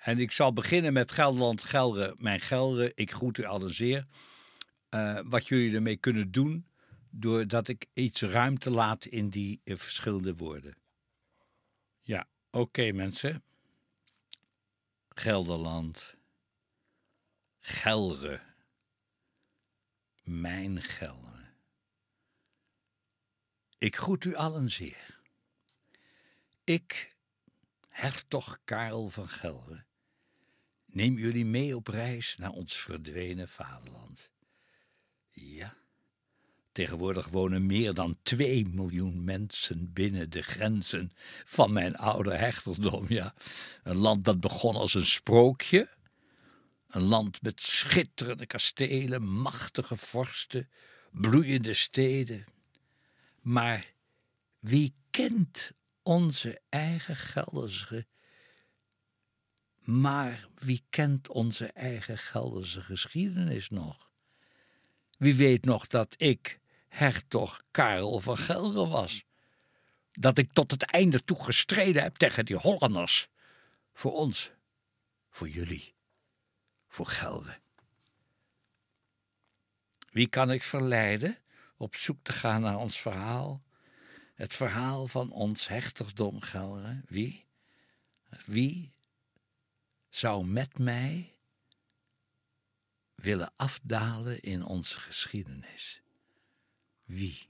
En ik zal beginnen met Gelderland, Gelre, mijn Gelre. Ik groet u allen zeer. Eh, wat jullie ermee kunnen doen, doordat ik iets ruimte laat in die eh, verschillende woorden. Ja, oké mensen. Gelderland. Gelre. Mijn Gelre. Ik groet u allen zeer. Ik, hertog Karel van Gelre, neem jullie mee op reis naar ons verdwenen vaderland. Ja, tegenwoordig wonen meer dan 2 miljoen mensen binnen de grenzen van mijn oude hertogdom. Ja, een land dat begon als een sprookje. Een land met schitterende kastelen, machtige vorsten, bloeiende steden. Maar wie kent onze eigen Gelderse. Maar wie kent onze eigen Gelderse geschiedenis nog? Wie weet nog dat ik hertog Karel van Gelre was? Dat ik tot het einde toe gestreden heb tegen die Hollanders. Voor ons, voor jullie, voor Gelre. Wie kan ik verleiden op zoek te gaan naar ons verhaal? Het verhaal van ons hertogdom Gelre. Wie? Wie zou met mij willen afdalen in onze geschiedenis? Wie?